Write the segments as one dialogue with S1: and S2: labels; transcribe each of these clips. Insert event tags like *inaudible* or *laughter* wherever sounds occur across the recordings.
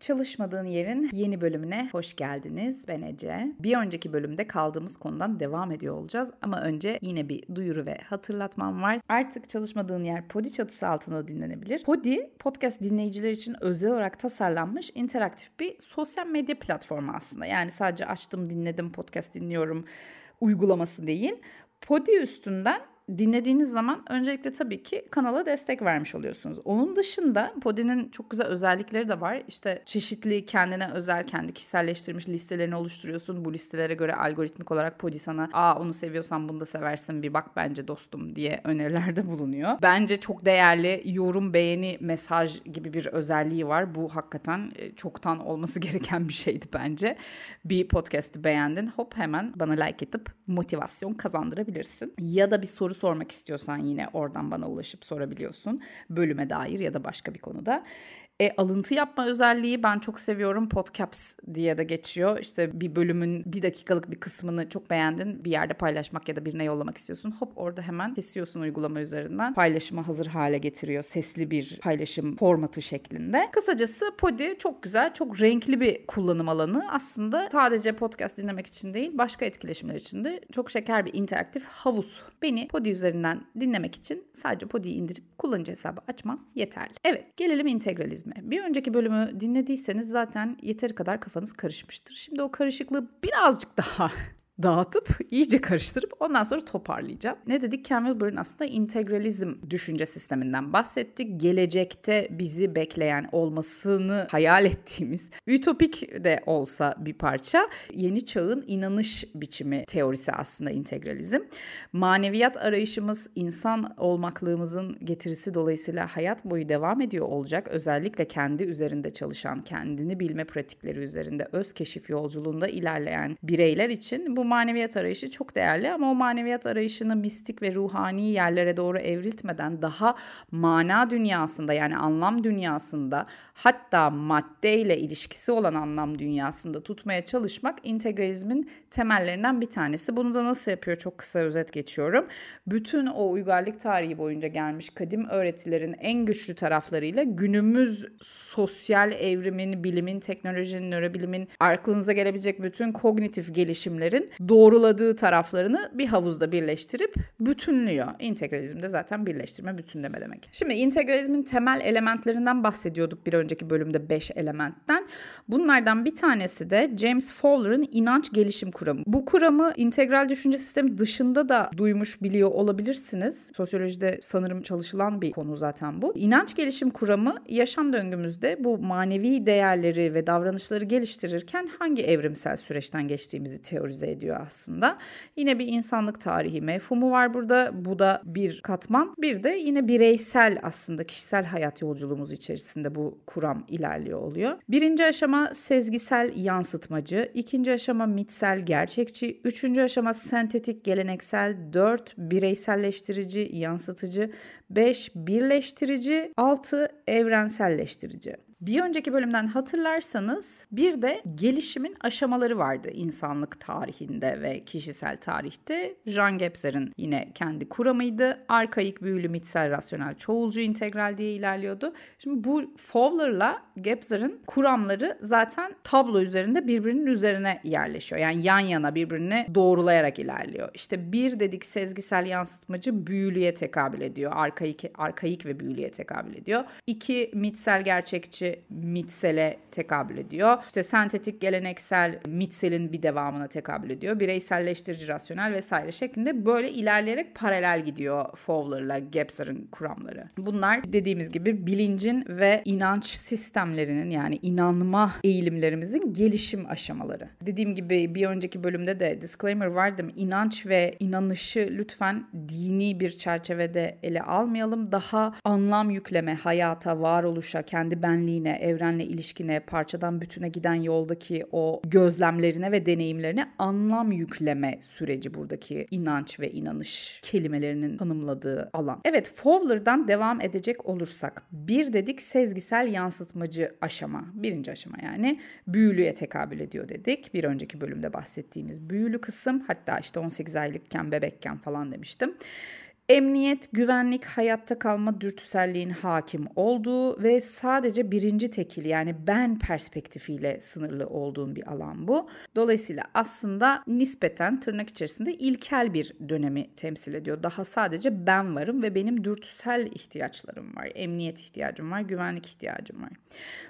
S1: Çalışmadığın Yerin yeni bölümüne hoş geldiniz. Ben Ece. Bir önceki bölümde kaldığımız konudan devam ediyor olacağız. Ama önce yine bir duyuru ve hatırlatmam var. Artık Çalışmadığın Yer Podi çatısı altında dinlenebilir. Podi, podcast dinleyiciler için özel olarak tasarlanmış interaktif bir sosyal medya platformu aslında. Yani sadece açtım, dinledim, podcast dinliyorum uygulaması değil. Podi üstünden dinlediğiniz zaman öncelikle tabii ki kanala destek vermiş oluyorsunuz. Onun dışında Podi'nin çok güzel özellikleri de var. İşte çeşitli kendine özel, kendi kişiselleştirmiş listelerini oluşturuyorsun. Bu listelere göre algoritmik olarak Podi sana aa onu seviyorsan bunu da seversin bir bak bence dostum diye önerilerde bulunuyor. Bence çok değerli yorum, beğeni, mesaj gibi bir özelliği var. Bu hakikaten e, çoktan olması *laughs* gereken bir şeydi bence. Bir podcast'i beğendin hop hemen bana like edip motivasyon kazandırabilirsin. Ya da bir soru sormak istiyorsan yine oradan bana ulaşıp sorabiliyorsun. Bölüme dair ya da başka bir konuda. E, alıntı yapma özelliği ben çok seviyorum. Podcaps diye de geçiyor. İşte bir bölümün bir dakikalık bir kısmını çok beğendin. Bir yerde paylaşmak ya da birine yollamak istiyorsun. Hop orada hemen kesiyorsun uygulama üzerinden. Paylaşıma hazır hale getiriyor. Sesli bir paylaşım formatı şeklinde. Kısacası Podi çok güzel, çok renkli bir kullanım alanı. Aslında sadece podcast dinlemek için değil, başka etkileşimler için de çok şeker bir interaktif havuz. Beni Podi üzerinden dinlemek için sadece Podi'yi indirip kullanıcı hesabı açman yeterli. Evet, gelelim integralizme mi? Bir önceki bölümü dinlediyseniz zaten yeteri kadar kafanız karışmıştır. Şimdi o karışıklığı birazcık daha dağıtıp iyice karıştırıp ondan sonra toparlayacağım. Ne dedik? Ken Wilber'ın aslında integralizm düşünce sisteminden bahsettik. Gelecekte bizi bekleyen olmasını hayal ettiğimiz ütopik de olsa bir parça yeni çağın inanış biçimi teorisi aslında integralizm. Maneviyat arayışımız insan olmaklığımızın getirisi dolayısıyla hayat boyu devam ediyor olacak. Özellikle kendi üzerinde çalışan, kendini bilme pratikleri üzerinde öz keşif yolculuğunda ilerleyen bireyler için bu maneviyat arayışı çok değerli ama o maneviyat arayışını mistik ve ruhani yerlere doğru evriltmeden daha mana dünyasında yani anlam dünyasında hatta maddeyle ilişkisi olan anlam dünyasında tutmaya çalışmak integralizmin temellerinden bir tanesi. Bunu da nasıl yapıyor çok kısa özet geçiyorum. Bütün o uygarlık tarihi boyunca gelmiş kadim öğretilerin en güçlü taraflarıyla günümüz sosyal evrimin, bilimin, teknolojinin, nörobilimin, aklınıza gelebilecek bütün kognitif gelişimlerin doğruladığı taraflarını bir havuzda birleştirip bütünlüyor. İntegralizm de zaten birleştirme, bütünleme demek. Şimdi integralizmin temel elementlerinden bahsediyorduk bir önceki bölümde 5 elementten. Bunlardan bir tanesi de James Fowler'ın inanç gelişim kuramı. Bu kuramı integral düşünce sistemi dışında da duymuş biliyor olabilirsiniz. Sosyolojide sanırım çalışılan bir konu zaten bu. İnanç gelişim kuramı yaşam döngümüzde bu manevi değerleri ve davranışları geliştirirken hangi evrimsel süreçten geçtiğimizi teorize ediyor aslında. Yine bir insanlık tarihi mefhumu var burada. Bu da bir katman. Bir de yine bireysel aslında kişisel hayat yolculuğumuz içerisinde bu kuram ilerliyor oluyor. Birinci aşama sezgisel yansıtmacı, ikinci aşama mitsel gerçekçi, üçüncü aşama sentetik geleneksel, dört bireyselleştirici, yansıtıcı, beş birleştirici, altı evrenselleştirici. Bir önceki bölümden hatırlarsanız bir de gelişimin aşamaları vardı insanlık tarihinde ve kişisel tarihte. Jean Gebser'in yine kendi kuramıydı. Arkaik, büyülü, mitsel, rasyonel, çoğulcu, integral diye ilerliyordu. Şimdi bu Fowler'la Gebser'in kuramları zaten tablo üzerinde birbirinin üzerine yerleşiyor. Yani yan yana birbirini doğrulayarak ilerliyor. İşte bir dedik sezgisel yansıtmacı büyülüye tekabül ediyor. Arkaik, arkaik ve büyülüye tekabül ediyor. İki mitsel gerçekçi mitsele tekabül ediyor. İşte sentetik geleneksel mitselin bir devamına tekabül ediyor. Bireyselleştirici rasyonel vesaire şeklinde böyle ilerleyerek paralel gidiyor Fowler'la Gebser'ın kuramları. Bunlar dediğimiz gibi bilincin ve inanç sistemlerinin yani inanma eğilimlerimizin gelişim aşamaları. Dediğim gibi bir önceki bölümde de disclaimer vardı mı? İnanç ve inanışı lütfen dini bir çerçevede ele almayalım. Daha anlam yükleme, hayata, varoluşa, kendi benliğine benliğine, evrenle ilişkine, parçadan bütüne giden yoldaki o gözlemlerine ve deneyimlerine anlam yükleme süreci buradaki inanç ve inanış kelimelerinin tanımladığı alan. Evet Fowler'dan devam edecek olursak bir dedik sezgisel yansıtmacı aşama. Birinci aşama yani büyülüye tekabül ediyor dedik. Bir önceki bölümde bahsettiğimiz büyülü kısım hatta işte 18 aylıkken bebekken falan demiştim. Emniyet, güvenlik, hayatta kalma dürtüselliğin hakim olduğu ve sadece birinci tekil yani ben perspektifiyle sınırlı olduğun bir alan bu. Dolayısıyla aslında nispeten tırnak içerisinde ilkel bir dönemi temsil ediyor. Daha sadece ben varım ve benim dürtüsel ihtiyaçlarım var. Emniyet ihtiyacım var, güvenlik ihtiyacım var.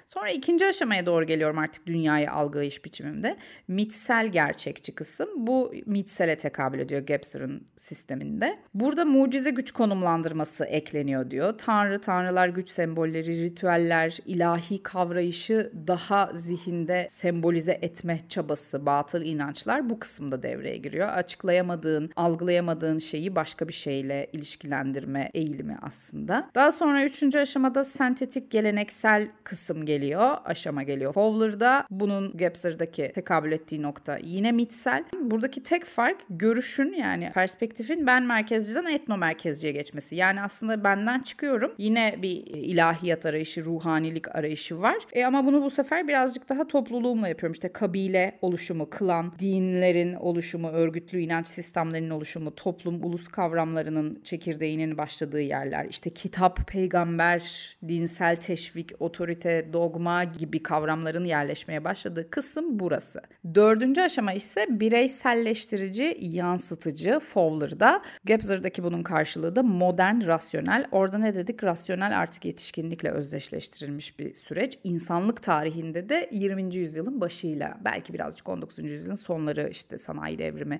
S1: Sonra ikinci aşamaya doğru geliyorum artık dünyayı algılayış biçimimde. Mitsel gerçekçi kısım. Bu mitsele tekabül ediyor Gebser'ın sisteminde. Burada mucize güç konumlandırması ekleniyor diyor. Tanrı, tanrılar, güç sembolleri, ritüeller, ilahi kavrayışı daha zihinde sembolize etme çabası, batıl inançlar bu kısımda devreye giriyor. Açıklayamadığın, algılayamadığın şeyi başka bir şeyle ilişkilendirme eğilimi aslında. Daha sonra üçüncü aşamada sentetik geleneksel kısım geliyor, aşama geliyor. Fowler'da bunun Gebser'daki tekabül ettiği nokta yine mitsel. Buradaki tek fark görüşün yani perspektifin ben merkezciden etno merkezciye geçmesi. Yani aslında benden çıkıyorum. Yine bir ilahiyat arayışı, ruhanilik arayışı var. E ama bunu bu sefer birazcık daha topluluğumla yapıyorum. İşte kabile oluşumu, klan, dinlerin oluşumu, örgütlü inanç sistemlerinin oluşumu, toplum, ulus kavramlarının çekirdeğinin başladığı yerler. İşte kitap, peygamber, dinsel teşvik, otorite, dogma gibi kavramların yerleşmeye başladığı kısım burası. Dördüncü aşama ise bireyselleştirici, yansıtıcı Fowler'da. Gebser'daki bunun karşılığı da modern, rasyonel. Orada ne dedik? Rasyonel artık yetişkinlikle özdeşleştirilmiş bir süreç. İnsanlık tarihinde de 20. yüzyılın başıyla belki birazcık 19. yüzyılın sonları işte sanayi devrimi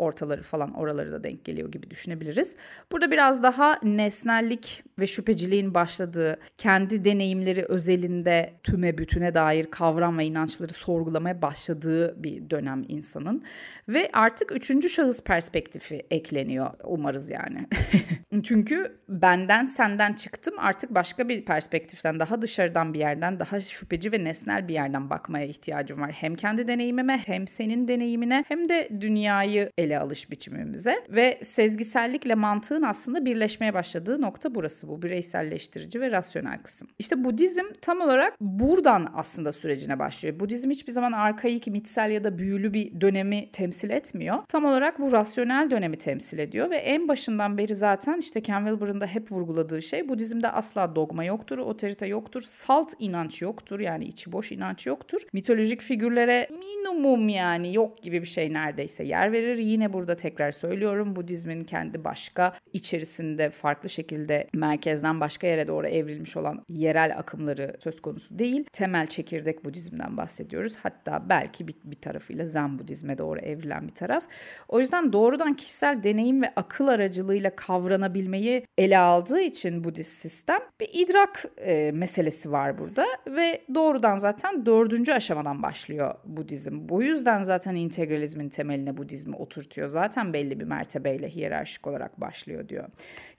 S1: ortaları falan oraları da denk geliyor gibi düşünebiliriz. Burada biraz daha nesnellik ve şüpheciliğin başladığı, kendi deneyimleri özelinde tüme bütüne dair kavram ve inançları sorgulamaya başladığı bir dönem insanın. Ve artık üçüncü şahıs perspektifi ekleniyor umarız yani. *laughs* Çünkü benden senden çıktım artık başka bir perspektiften daha dışarıdan bir yerden daha şüpheci ve nesnel bir yerden bakmaya ihtiyacım var. Hem kendi deneyimime hem senin deneyimine hem de dünyayı ele alış biçimimize ve sezgisellikle mantığın aslında birleşmeye başladığı nokta burası bu bireyselleştirici ve rasyonel kısım. İşte Budizm tam olarak buradan aslında sürecine başlıyor. Budizm hiçbir zaman arkaik, mitsel ya da büyülü bir dönemi temsil etmiyor. Tam olarak bu rasyonel dönemi temsil ediyor ve en başından beri zaten işte Ken Wilber'ın da hep vurguladığı şey Budizm'de asla dogma yoktur, otorite yoktur, salt inanç yoktur yani içi boş inanç yoktur. Mitolojik figürlere minimum yani yok gibi bir şey neredeyse yer verir. Yine burada tekrar söylüyorum Budizmin kendi başka içerisinde farklı şekilde merkezden başka yere doğru evrilmiş olan yerel akımları söz konusu değil. Temel çekirdek Budizm'den bahsediyoruz. Hatta belki bir, bir tarafıyla Zen Budizme doğru evrilen bir taraf. O yüzden doğrudan kişisel deneyim ve akıl aracılığıyla kavranabilmeyi ele aldığı için Budist sistem bir idrak e, meselesi var burada ve doğrudan zaten dördüncü aşamadan başlıyor Budizm. Bu yüzden zaten integralizmin temeline Budizmi oturtuyor. Zaten belli bir mertebeyle hiyerarşik olarak başlıyor diyor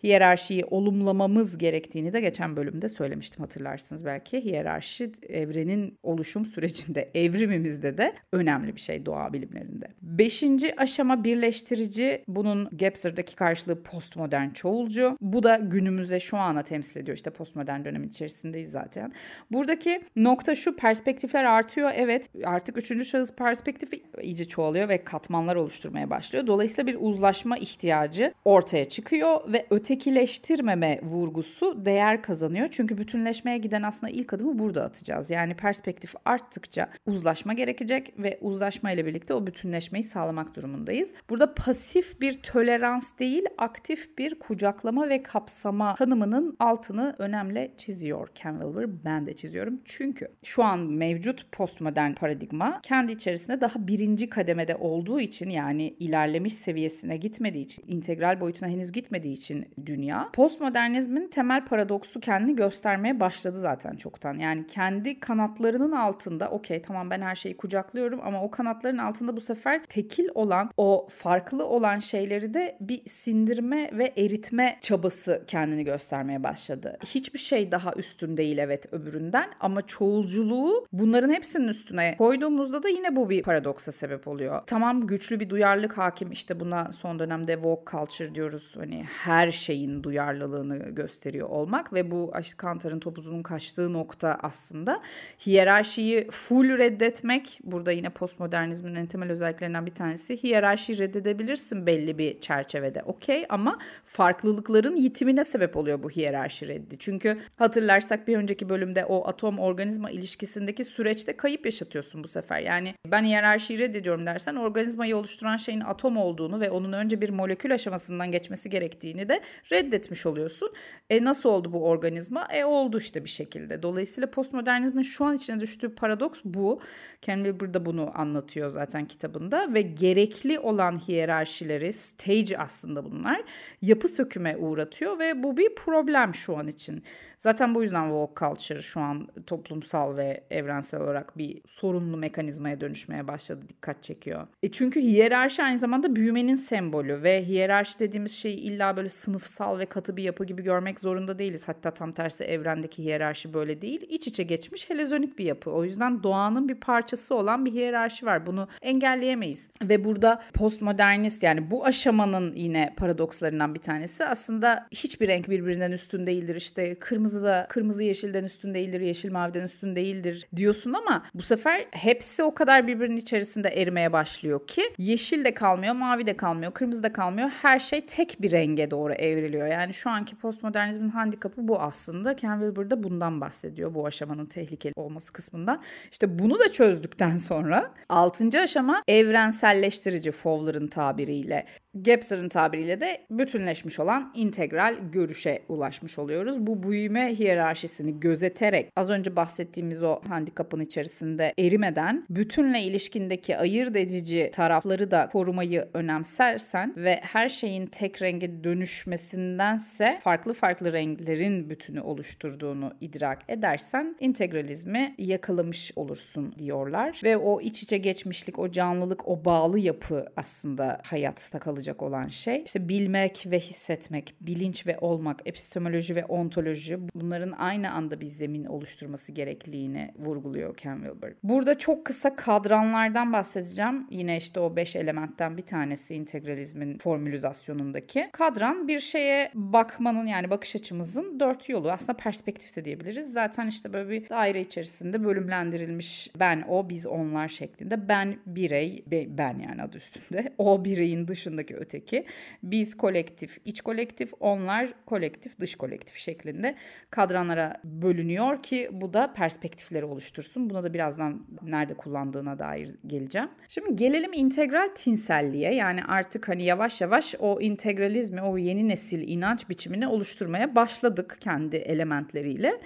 S1: hiyerarşiyi olumlamamız gerektiğini de geçen bölümde söylemiştim hatırlarsınız belki. Hiyerarşi evrenin oluşum sürecinde, *laughs* evrimimizde de önemli bir şey doğa bilimlerinde. Beşinci aşama birleştirici. Bunun Gebser'daki karşılığı postmodern çoğulcu. Bu da günümüze şu ana temsil ediyor. İşte postmodern dönemin içerisindeyiz zaten. Buradaki nokta şu perspektifler artıyor. Evet artık üçüncü şahıs perspektifi iyice çoğalıyor ve katmanlar oluşturmaya başlıyor. Dolayısıyla bir uzlaşma ihtiyacı ortaya çıkıyor ve öte ötekileştirmeme vurgusu değer kazanıyor. Çünkü bütünleşmeye giden aslında ilk adımı burada atacağız. Yani perspektif arttıkça uzlaşma gerekecek ve uzlaşma ile birlikte o bütünleşmeyi sağlamak durumundayız. Burada pasif bir tolerans değil, aktif bir kucaklama ve kapsama tanımının altını önemli çiziyor Ken Wilber. Ben de çiziyorum. Çünkü şu an mevcut postmodern paradigma kendi içerisinde daha birinci kademede olduğu için yani ilerlemiş seviyesine gitmediği için, integral boyutuna henüz gitmediği için dünya. Postmodernizmin temel paradoksu kendini göstermeye başladı zaten çoktan. Yani kendi kanatlarının altında okey tamam ben her şeyi kucaklıyorum ama o kanatların altında bu sefer tekil olan o farklı olan şeyleri de bir sindirme ve eritme çabası kendini göstermeye başladı. hiçbir şey daha üstün değil evet öbüründen ama çoğulculuğu bunların hepsinin üstüne koyduğumuzda da yine bu bir paradoksa sebep oluyor. Tamam güçlü bir duyarlılık hakim işte buna son dönemde woke culture diyoruz. Hani her şeyin duyarlılığını gösteriyor olmak ve bu Kantar'ın topuzunun kaçtığı nokta aslında hiyerarşiyi full reddetmek. Burada yine postmodernizmin en temel özelliklerinden bir tanesi. Hiyerarşiyi reddedebilirsin belli bir çerçevede okey ama farklılıkların yitimine sebep oluyor bu hiyerarşi reddi. Çünkü hatırlarsak bir önceki bölümde o atom organizma ilişkisindeki süreçte kayıp yaşatıyorsun bu sefer. Yani ben hiyerarşiyi reddediyorum dersen organizmayı oluşturan şeyin atom olduğunu ve onun önce bir molekül aşamasından geçmesi gerektiğini de reddetmiş oluyorsun. E nasıl oldu bu organizma? E oldu işte bir şekilde. Dolayısıyla postmodernizmin şu an içine düştüğü paradoks bu. Ken Wilber da bunu anlatıyor zaten kitabında ve gerekli olan hiyerarşileri, stage aslında bunlar, yapı söküme uğratıyor ve bu bir problem şu an için. Zaten bu yüzden woke culture şu an toplumsal ve evrensel olarak bir sorunlu mekanizmaya dönüşmeye başladı. Dikkat çekiyor. E çünkü hiyerarşi aynı zamanda büyümenin sembolü ve hiyerarşi dediğimiz şeyi illa böyle sınıfsal ve katı bir yapı gibi görmek zorunda değiliz. Hatta tam tersi evrendeki hiyerarşi böyle değil. İç içe geçmiş helezonik bir yapı. O yüzden doğanın bir parçası olan bir hiyerarşi var. Bunu engelleyemeyiz. Ve burada postmodernist yani bu aşamanın yine paradokslarından bir tanesi aslında hiçbir renk birbirinden üstün değildir. İşte kırmızı kırmızı da kırmızı yeşilden üstün değildir, yeşil maviden üstün değildir diyorsun ama bu sefer hepsi o kadar birbirinin içerisinde erimeye başlıyor ki yeşil de kalmıyor, mavi de kalmıyor, kırmızı da kalmıyor. Her şey tek bir renge doğru evriliyor. Yani şu anki postmodernizmin handikapı bu aslında. Ken Wilber da bundan bahsediyor bu aşamanın tehlikeli olması kısmından. İşte bunu da çözdükten sonra altıncı aşama evrenselleştirici Fowler'ın tabiriyle. Gebser'ın tabiriyle de bütünleşmiş olan integral görüşe ulaşmış oluyoruz. Bu büyüme hiyerarşisini gözeterek az önce bahsettiğimiz o handikapın içerisinde erimeden bütünle ilişkindeki ayırt edici tarafları da korumayı önemsersen ve her şeyin tek renge dönüşmesindense farklı farklı renklerin bütünü oluşturduğunu idrak edersen integralizmi yakalamış olursun diyorlar. Ve o iç içe geçmişlik, o canlılık, o bağlı yapı aslında hayatta kalacak olan şey. İşte bilmek ve hissetmek, bilinç ve olmak, epistemoloji ve ontoloji bunların aynı anda bir zemin oluşturması gerekliliğini vurguluyor Ken Wilber. Burada çok kısa kadranlardan bahsedeceğim. Yine işte o beş elementten bir tanesi integralizmin formülizasyonundaki. Kadran bir şeye bakmanın yani bakış açımızın dört yolu. Aslında perspektif de diyebiliriz. Zaten işte böyle bir daire içerisinde bölümlendirilmiş ben, o, biz, onlar şeklinde. Ben birey, ben yani adı üstünde. *laughs* O bireyin dışındaki öteki. Biz kolektif, iç kolektif, onlar kolektif, dış kolektif şeklinde kadranlara bölünüyor ki bu da perspektifleri oluştursun. Buna da birazdan nerede kullandığına dair geleceğim. Şimdi gelelim integral tinselliğe. Yani artık hani yavaş yavaş o integralizmi, o yeni nesil inanç biçimini oluşturmaya başladık kendi elementleriyle.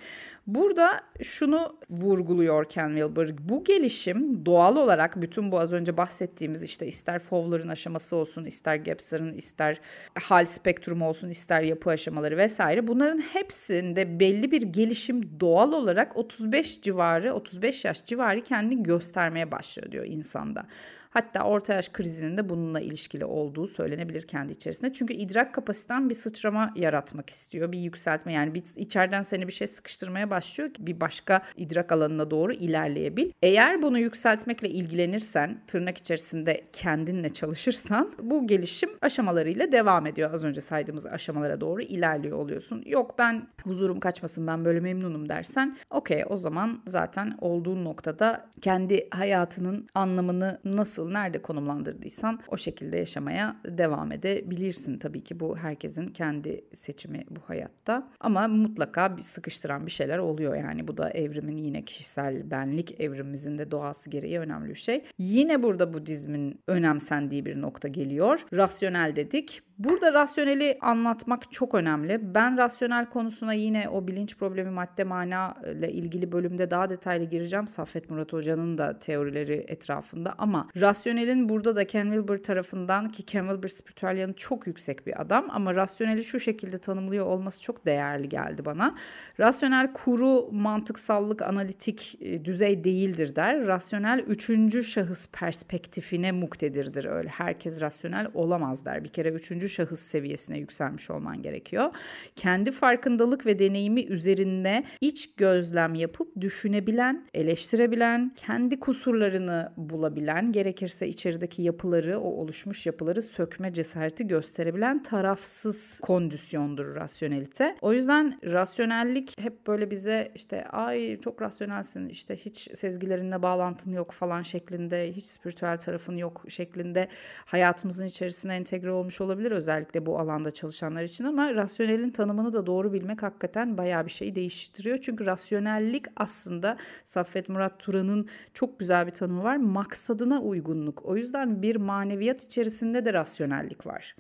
S1: Burada şunu vurguluyor Ken Wilber. Bu gelişim doğal olarak bütün bu az önce bahsettiğimiz işte ister Fowler'ın aşaması olsun, ister Gebser'ın, ister hal spektrumu olsun, ister yapı aşamaları vesaire bunların hepsinde belli bir gelişim doğal olarak 35 civarı, 35 yaş civarı kendini göstermeye başlıyor diyor insanda. Hatta orta yaş krizinin de bununla ilişkili olduğu söylenebilir kendi içerisinde. Çünkü idrak kapasiten bir sıçrama yaratmak istiyor. Bir yükseltme yani bir içeriden seni bir şey sıkıştırmaya başlıyor ki bir başka idrak alanına doğru ilerleyebil. Eğer bunu yükseltmekle ilgilenirsen, tırnak içerisinde kendinle çalışırsan bu gelişim aşamalarıyla devam ediyor. Az önce saydığımız aşamalara doğru ilerliyor oluyorsun. Yok ben huzurum kaçmasın ben böyle memnunum dersen okey o zaman zaten olduğun noktada kendi hayatının anlamını nasıl nasıl nerede konumlandırdıysan o şekilde yaşamaya devam edebilirsin. Tabii ki bu herkesin kendi seçimi bu hayatta. Ama mutlaka bir sıkıştıran bir şeyler oluyor yani. Bu da evrimin yine kişisel benlik evrimimizin de doğası gereği önemli bir şey. Yine burada Budizmin önemsendiği bir nokta geliyor. Rasyonel dedik. Burada rasyoneli anlatmak çok önemli. Ben rasyonel konusuna yine o bilinç problemi madde mana ile ilgili bölümde daha detaylı gireceğim. Saffet Murat Hoca'nın da teorileri etrafında ama rasyonelin burada da Ken Wilber tarafından ki Ken Wilber spiritüel çok yüksek bir adam ama rasyoneli şu şekilde tanımlıyor olması çok değerli geldi bana. Rasyonel kuru mantıksallık analitik e, düzey değildir der. Rasyonel üçüncü şahıs perspektifine muktedirdir öyle. Herkes rasyonel olamaz der. Bir kere üçüncü üçüncü şahıs seviyesine yükselmiş olman gerekiyor. Kendi farkındalık ve deneyimi üzerinde iç gözlem yapıp düşünebilen, eleştirebilen, kendi kusurlarını bulabilen, gerekirse içerideki yapıları, o oluşmuş yapıları sökme cesareti gösterebilen tarafsız kondisyondur rasyonelite. O yüzden rasyonellik hep böyle bize işte ay çok rasyonelsin işte hiç sezgilerinle bağlantın yok falan şeklinde, hiç spiritüel tarafın yok şeklinde hayatımızın içerisine entegre olmuş olabilir özellikle bu alanda çalışanlar için ama rasyonelin tanımını da doğru bilmek hakikaten bayağı bir şey değiştiriyor. Çünkü rasyonellik aslında Saffet Murat Turan'ın çok güzel bir tanımı var. Maksadına uygunluk. O yüzden bir maneviyat içerisinde de rasyonellik var.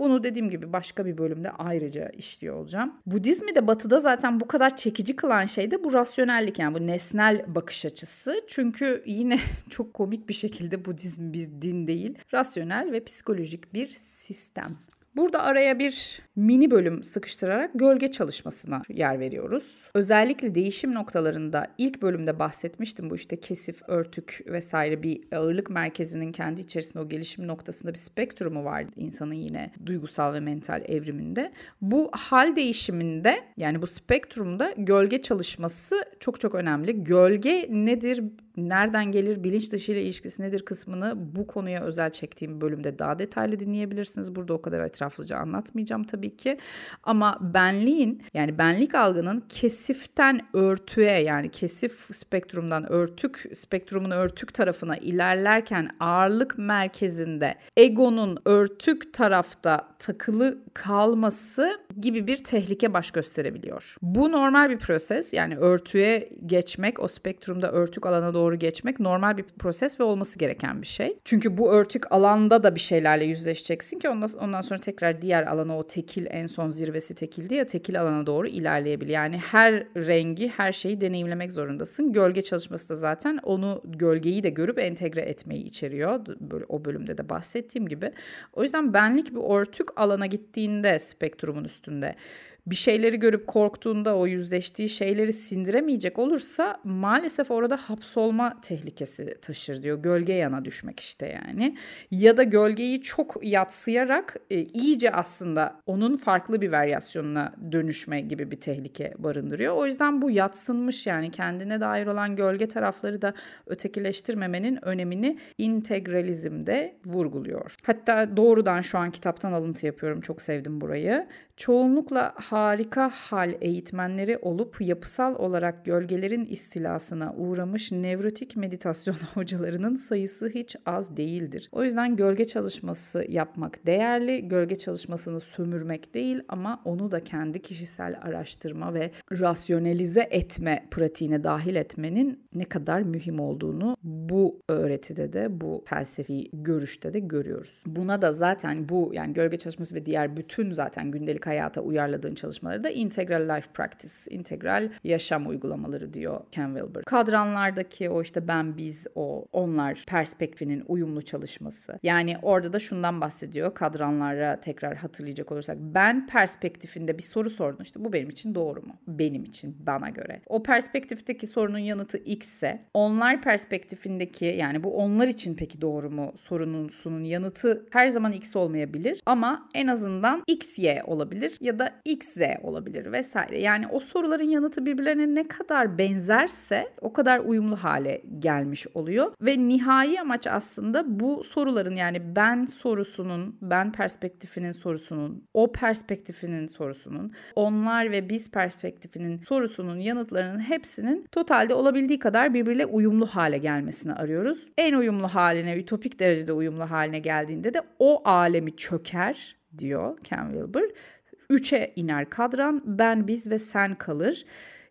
S1: Bunu dediğim gibi başka bir bölümde ayrıca işliyor olacağım. Budizmi de batıda zaten bu kadar çekici kılan şey de bu rasyonellik yani bu nesnel bakış açısı. Çünkü yine *laughs* çok komik bir şekilde Budizm bir din değil. Rasyonel ve psikolojik bir sistem. Burada araya bir mini bölüm sıkıştırarak gölge çalışmasına yer veriyoruz. Özellikle değişim noktalarında ilk bölümde bahsetmiştim bu işte kesif, örtük vesaire bir ağırlık merkezinin kendi içerisinde o gelişim noktasında bir spektrumu var insanın yine duygusal ve mental evriminde. Bu hal değişiminde yani bu spektrumda gölge çalışması çok çok önemli. Gölge nedir? Nereden gelir, bilinç dışı ile ilişkisi nedir kısmını bu konuya özel çektiğim bölümde daha detaylı dinleyebilirsiniz. Burada o kadar etraflıca anlatmayacağım tabii ki. Ama benliğin yani benlik algının kesiften örtüye yani kesif spektrumdan örtük spektrumun örtük tarafına ilerlerken ağırlık merkezinde egonun örtük tarafta takılı kalması gibi bir tehlike baş gösterebiliyor. Bu normal bir proses yani örtüye geçmek o spektrumda örtük alana doğru geçmek normal bir proses ve olması gereken bir şey. Çünkü bu örtük alanda da bir şeylerle yüzleşeceksin ki ondan, ondan sonra tekrar diğer alana o tekil en son zirvesi tekildi ya tekil alana doğru ilerleyebilir. Yani her rengi her şeyi deneyimlemek zorundasın. Gölge çalışması da zaten onu gölgeyi de görüp entegre etmeyi içeriyor. Böyle o bölümde de bahsettiğim gibi. O yüzden benlik bir örtük alana gittiğinde spektrumun üstünde bir şeyleri görüp korktuğunda o yüzleştiği şeyleri sindiremeyecek olursa maalesef orada hapsolma tehlikesi taşır diyor. Gölge yana düşmek işte yani. Ya da gölgeyi çok yatsıyarak e, iyice aslında onun farklı bir varyasyonuna dönüşme gibi bir tehlike barındırıyor. O yüzden bu yatsınmış yani kendine dair olan gölge tarafları da ötekileştirmemenin önemini integralizmde vurguluyor. Hatta doğrudan şu an kitaptan alıntı yapıyorum. Çok sevdim burayı çoğunlukla harika hal eğitmenleri olup yapısal olarak gölgelerin istilasına uğramış nevrotik meditasyon *laughs* hocalarının sayısı hiç az değildir. O yüzden gölge çalışması yapmak değerli, gölge çalışmasını sömürmek değil ama onu da kendi kişisel araştırma ve rasyonelize etme pratiğine dahil etmenin ne kadar mühim olduğunu bu öğretide de bu felsefi görüşte de görüyoruz. Buna da zaten bu yani gölge çalışması ve diğer bütün zaten gündelik hayata uyarladığın çalışmaları da integral life practice, integral yaşam uygulamaları diyor Ken Wilber. Kadranlardaki o işte ben, biz, o, onlar perspektifinin uyumlu çalışması. Yani orada da şundan bahsediyor. Kadranlara tekrar hatırlayacak olursak. Ben perspektifinde bir soru sordun. İşte bu benim için doğru mu? Benim için, bana göre. O perspektifteki sorunun yanıtı X ise onlar perspektifindeki yani bu onlar için peki doğru mu sorunun sunun yanıtı her zaman X olmayabilir ama en azından X, Y olabilir ya da XZ olabilir vesaire. Yani o soruların yanıtı birbirlerine ne kadar benzerse o kadar uyumlu hale gelmiş oluyor ve nihai amaç aslında bu soruların yani ben sorusunun, ben perspektifinin sorusunun, o perspektifinin sorusunun, onlar ve biz perspektifinin sorusunun yanıtlarının hepsinin totalde olabildiği kadar birbiriyle uyumlu hale gelmesini arıyoruz. En uyumlu haline, ütopik derecede uyumlu haline geldiğinde de o alemi çöker diyor Ken Wilber. Üçe iner kadran ben biz ve sen kalır.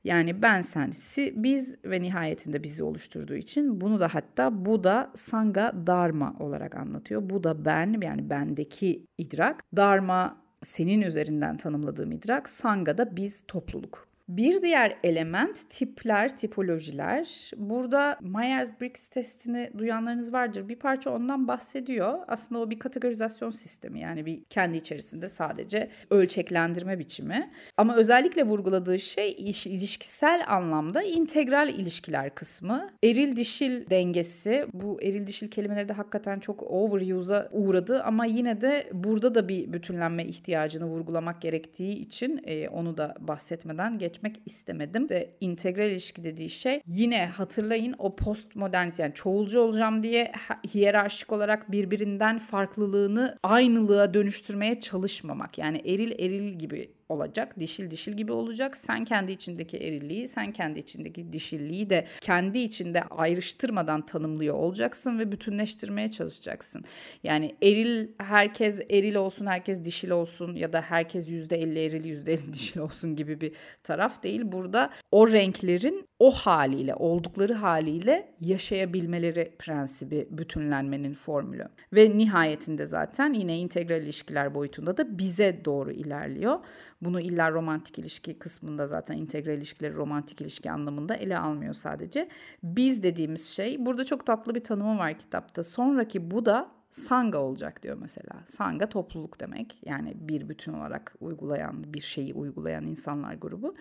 S1: Yani ben sen si, biz ve nihayetinde bizi oluşturduğu için bunu da hatta bu da sanga dharma olarak anlatıyor. Bu da ben yani bendeki idrak. Dharma senin üzerinden tanımladığım idrak. Sanga da biz topluluk. Bir diğer element tipler, tipolojiler. Burada Myers-Briggs testini duyanlarınız vardır. Bir parça ondan bahsediyor. Aslında o bir kategorizasyon sistemi yani bir kendi içerisinde sadece ölçeklendirme biçimi. Ama özellikle vurguladığı şey ilişkisel anlamda integral ilişkiler kısmı. Eril dişil dengesi. Bu eril dişil kelimeleri de hakikaten çok overuse'a uğradı ama yine de burada da bir bütünlenme ihtiyacını vurgulamak gerektiği için e, onu da bahsetmeden geçmek istemedim. De integral ilişki dediği şey yine hatırlayın o postmodernist yani çoğulcu olacağım diye hiyerarşik olarak birbirinden farklılığını aynılığa dönüştürmeye çalışmamak. Yani eril eril gibi olacak. Dişil dişil gibi olacak. Sen kendi içindeki erilliği, sen kendi içindeki dişilliği de kendi içinde ayrıştırmadan tanımlıyor olacaksın ve bütünleştirmeye çalışacaksın. Yani eril herkes eril olsun, herkes dişil olsun ya da herkes %50 eril, %50 dişil olsun gibi bir taraf değil. Burada o renklerin o haliyle, oldukları haliyle yaşayabilmeleri prensibi bütünlenmenin formülü. Ve nihayetinde zaten yine integral ilişkiler boyutunda da bize doğru ilerliyor. Bunu illa romantik ilişki kısmında zaten integral ilişkileri romantik ilişki anlamında ele almıyor sadece. Biz dediğimiz şey burada çok tatlı bir tanımı var kitapta. Sonraki bu da sanga olacak diyor mesela. Sanga topluluk demek. Yani bir bütün olarak uygulayan, bir şeyi uygulayan insanlar grubu.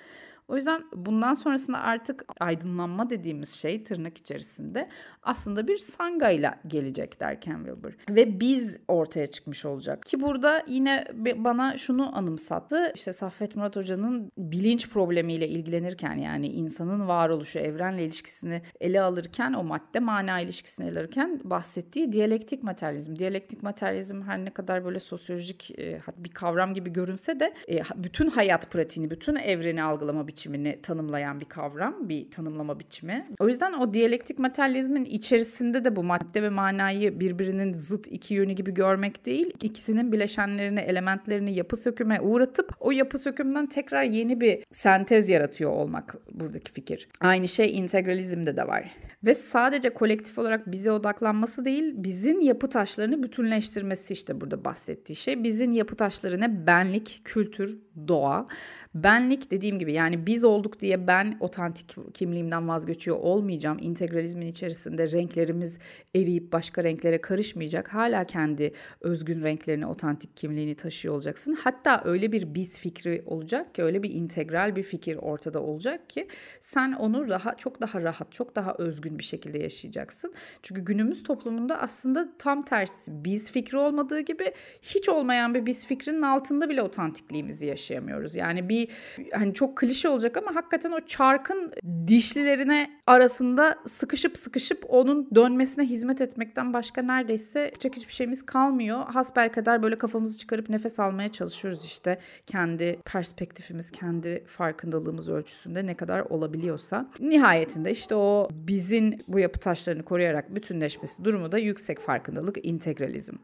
S1: O yüzden bundan sonrasında artık aydınlanma dediğimiz şey tırnak içerisinde aslında bir sangayla gelecek der Ken Wilber. Ve biz ortaya çıkmış olacak. Ki burada yine bana şunu anımsattı. İşte Saffet Murat Hoca'nın bilinç problemiyle ilgilenirken yani insanın varoluşu, evrenle ilişkisini ele alırken o madde mana ilişkisini ele alırken bahsettiği diyalektik materyalizm. Diyalektik materyalizm her ne kadar böyle sosyolojik e, bir kavram gibi görünse de e, bütün hayat pratiğini, bütün evreni algılama biçimi biçimini tanımlayan bir kavram, bir tanımlama biçimi. O yüzden o diyalektik materyalizmin içerisinde de bu madde ve manayı birbirinin zıt iki yönü gibi görmek değil, ikisinin bileşenlerini, elementlerini yapı söküme uğratıp o yapı sökümden tekrar yeni bir sentez yaratıyor olmak buradaki fikir. Aynı şey integralizmde de var. Ve sadece kolektif olarak bize odaklanması değil, bizim yapı taşlarını bütünleştirmesi işte burada bahsettiği şey. Bizim yapı taşları ne? Benlik, kültür, doğa. Benlik dediğim gibi yani biz olduk diye ben otantik kimliğimden vazgeçiyor olmayacağım. İntegralizmin içerisinde renklerimiz eriyip başka renklere karışmayacak. Hala kendi özgün renklerini, otantik kimliğini taşıyor olacaksın. Hatta öyle bir biz fikri olacak ki öyle bir integral bir fikir ortada olacak ki sen onu daha çok daha rahat, çok daha özgün bir şekilde yaşayacaksın. Çünkü günümüz toplumunda aslında tam tersi biz fikri olmadığı gibi hiç olmayan bir biz fikrinin altında bile otantikliğimizi yaşayamıyoruz. Yani bir hani çok klişe olacak ama hakikaten o çarkın dişlilerine arasında sıkışıp sıkışıp onun dönmesine hizmet etmekten başka neredeyse yapacak hiçbir şeyimiz kalmıyor. Hasbel kadar böyle kafamızı çıkarıp nefes almaya çalışıyoruz işte kendi perspektifimiz, kendi farkındalığımız ölçüsünde ne kadar olabiliyorsa. Nihayetinde işte o bizim bu yapı taşlarını koruyarak bütünleşmesi durumu da yüksek farkındalık, integralizm.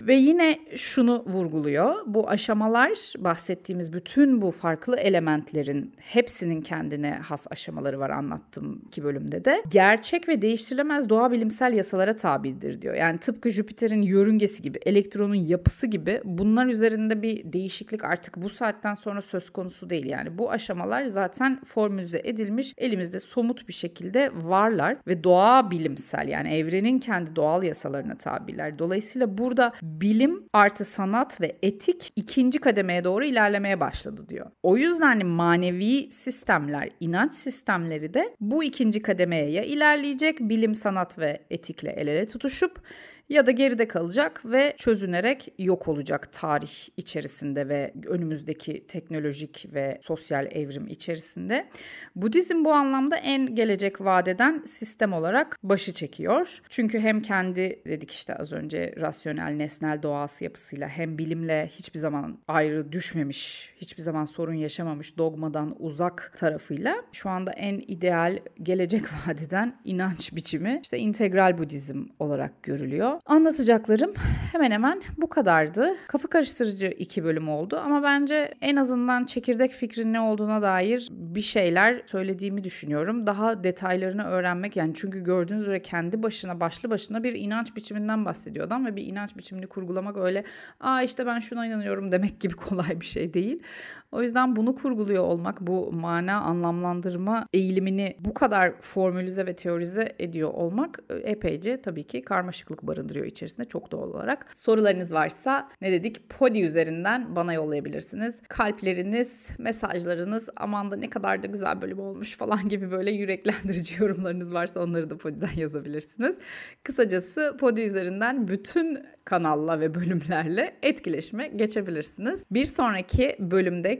S1: Ve yine şunu vurguluyor. Bu aşamalar bahsettiğimiz bütün bu farklı elementlerin hepsinin kendine has aşamaları var anlattığım iki bölümde de. Gerçek ve değiştirilemez doğa bilimsel yasalara tabidir diyor. Yani tıpkı Jüpiter'in yörüngesi gibi, elektronun yapısı gibi bunlar üzerinde bir değişiklik artık bu saatten sonra söz konusu değil. Yani bu aşamalar zaten formülize edilmiş, elimizde somut bir şekilde varlar ve doğa bilimsel yani evrenin kendi doğal yasalarına tabiler. Dolayısıyla burada bilim artı sanat ve etik ikinci kademeye doğru ilerlemeye başladı diyor. O yüzden hani manevi sistemler, inanç sistemleri de bu ikinci kademeye ya ilerleyecek bilim, sanat ve etikle el ele tutuşup ya da geride kalacak ve çözünerek yok olacak tarih içerisinde ve önümüzdeki teknolojik ve sosyal evrim içerisinde. Budizm bu anlamda en gelecek vadeden sistem olarak başı çekiyor. Çünkü hem kendi dedik işte az önce rasyonel nesnel doğası yapısıyla hem bilimle hiçbir zaman ayrı düşmemiş, hiçbir zaman sorun yaşamamış dogmadan uzak tarafıyla şu anda en ideal gelecek *laughs* vadeden inanç biçimi işte integral Budizm olarak görülüyor. Anlatacaklarım hemen hemen bu kadardı. Kafa karıştırıcı iki bölüm oldu ama bence en azından çekirdek fikrin ne olduğuna dair bir şeyler söylediğimi düşünüyorum. Daha detaylarını öğrenmek yani çünkü gördüğünüz üzere kendi başına başlı başına bir inanç biçiminden bahsediyor adam ve bir inanç biçimini kurgulamak öyle aa işte ben şuna inanıyorum demek gibi kolay bir şey değil. O yüzden bunu kurguluyor olmak, bu mana anlamlandırma eğilimini bu kadar formülize ve teorize ediyor olmak e, epeyce tabii ki karmaşıklık barındırıyor içerisinde çok doğal olarak. Sorularınız varsa ne dedik? Podi üzerinden bana yollayabilirsiniz. Kalpleriniz, mesajlarınız, aman da ne kadar da güzel bölüm olmuş *laughs* falan gibi böyle yüreklendirici yorumlarınız varsa onları da Podi'den *laughs* yazabilirsiniz. Kısacası Podi üzerinden bütün kanalla ve bölümlerle etkileşime geçebilirsiniz. Bir sonraki bölümde